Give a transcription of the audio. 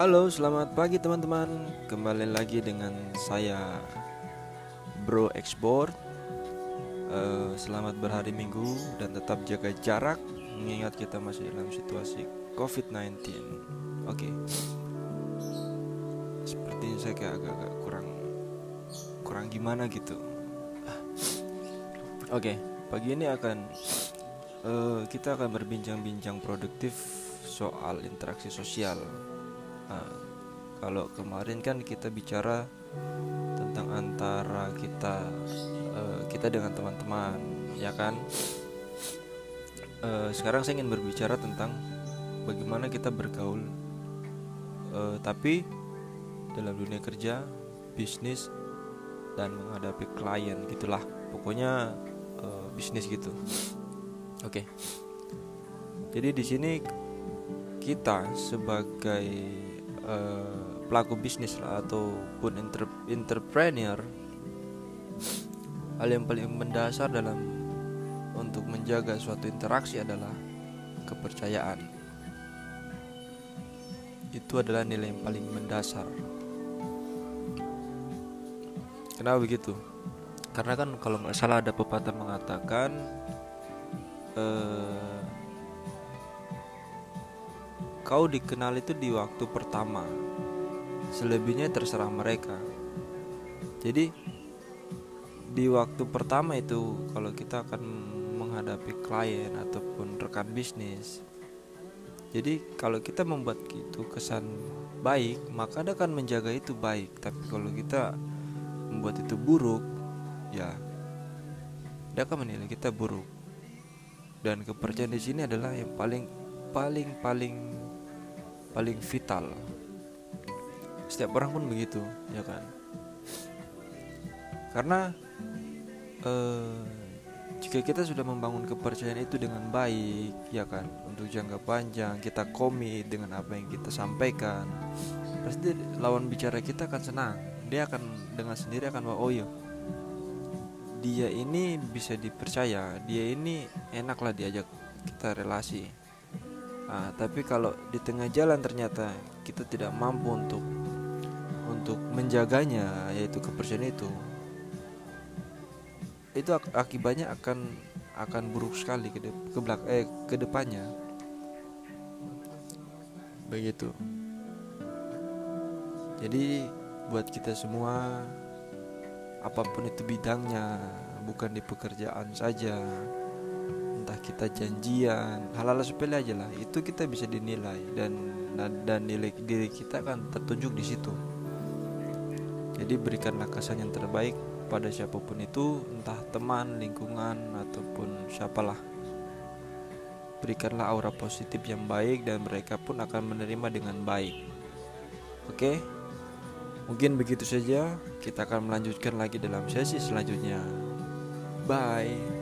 Halo, selamat pagi teman-teman. Kembali lagi dengan saya Bro Export. Eh, selamat berhari Minggu dan tetap jaga jarak mengingat kita masih dalam situasi COVID-19. Oke. Sepertinya saya kayak agak-agak kurang kurang gimana gitu. Oke, pagi ini akan eh, kita akan berbincang-bincang produktif soal interaksi sosial. Nah, kalau kemarin kan kita bicara tentang antara kita eh, kita dengan teman-teman, ya kan? Eh, sekarang saya ingin berbicara tentang bagaimana kita bergaul, eh, tapi dalam dunia kerja, bisnis, dan menghadapi klien gitulah. Pokoknya eh, bisnis gitu. Oke. Jadi di sini kita sebagai eh, pelaku bisnis lah ataupun entre- entrepreneur hal yang paling mendasar dalam untuk menjaga suatu interaksi adalah kepercayaan. Itu adalah nilai yang paling mendasar. Kenapa begitu? Karena kan kalau nggak salah ada pepatah mengatakan eh, kau dikenal itu di waktu pertama. Selebihnya terserah mereka. Jadi di waktu pertama itu kalau kita akan menghadapi klien ataupun rekan bisnis jadi kalau kita membuat itu kesan baik maka dia akan menjaga itu baik. Tapi kalau kita membuat itu buruk ya dia akan menilai kita buruk. Dan kepercayaan di sini adalah yang paling paling paling paling vital. Setiap orang pun begitu ya kan? Karena eh, jika kita sudah membangun kepercayaan itu dengan baik ya kan? Untuk jangka panjang kita komit dengan apa yang kita sampaikan pasti lawan bicara kita akan senang. Dia akan dengan sendiri akan bahwa oh iya. Dia ini bisa dipercaya. Dia ini enaklah diajak kita relasi Nah, tapi kalau di tengah jalan ternyata kita tidak mampu untuk untuk menjaganya yaitu kepercayaan itu itu ak- akibatnya akan akan buruk sekali ke de- ke belak eh ke depannya. Begitu. Jadi buat kita semua apa pun itu bidangnya bukan di pekerjaan saja entah kita janjian hal-hal sepele aja lah. Itu kita bisa dinilai dan dan nilai diri kita akan tertunjuk di situ. Jadi berikanlah kesan yang terbaik pada siapa pun itu entah teman lingkungan ataupun siapalah. Berikanlah aura positif yang baik dan mereka pun akan menerima dengan baik. Oke? Mungkin begitu saja. Kita akan melanjutkan lagi dalam sesi selanjutnya. Bye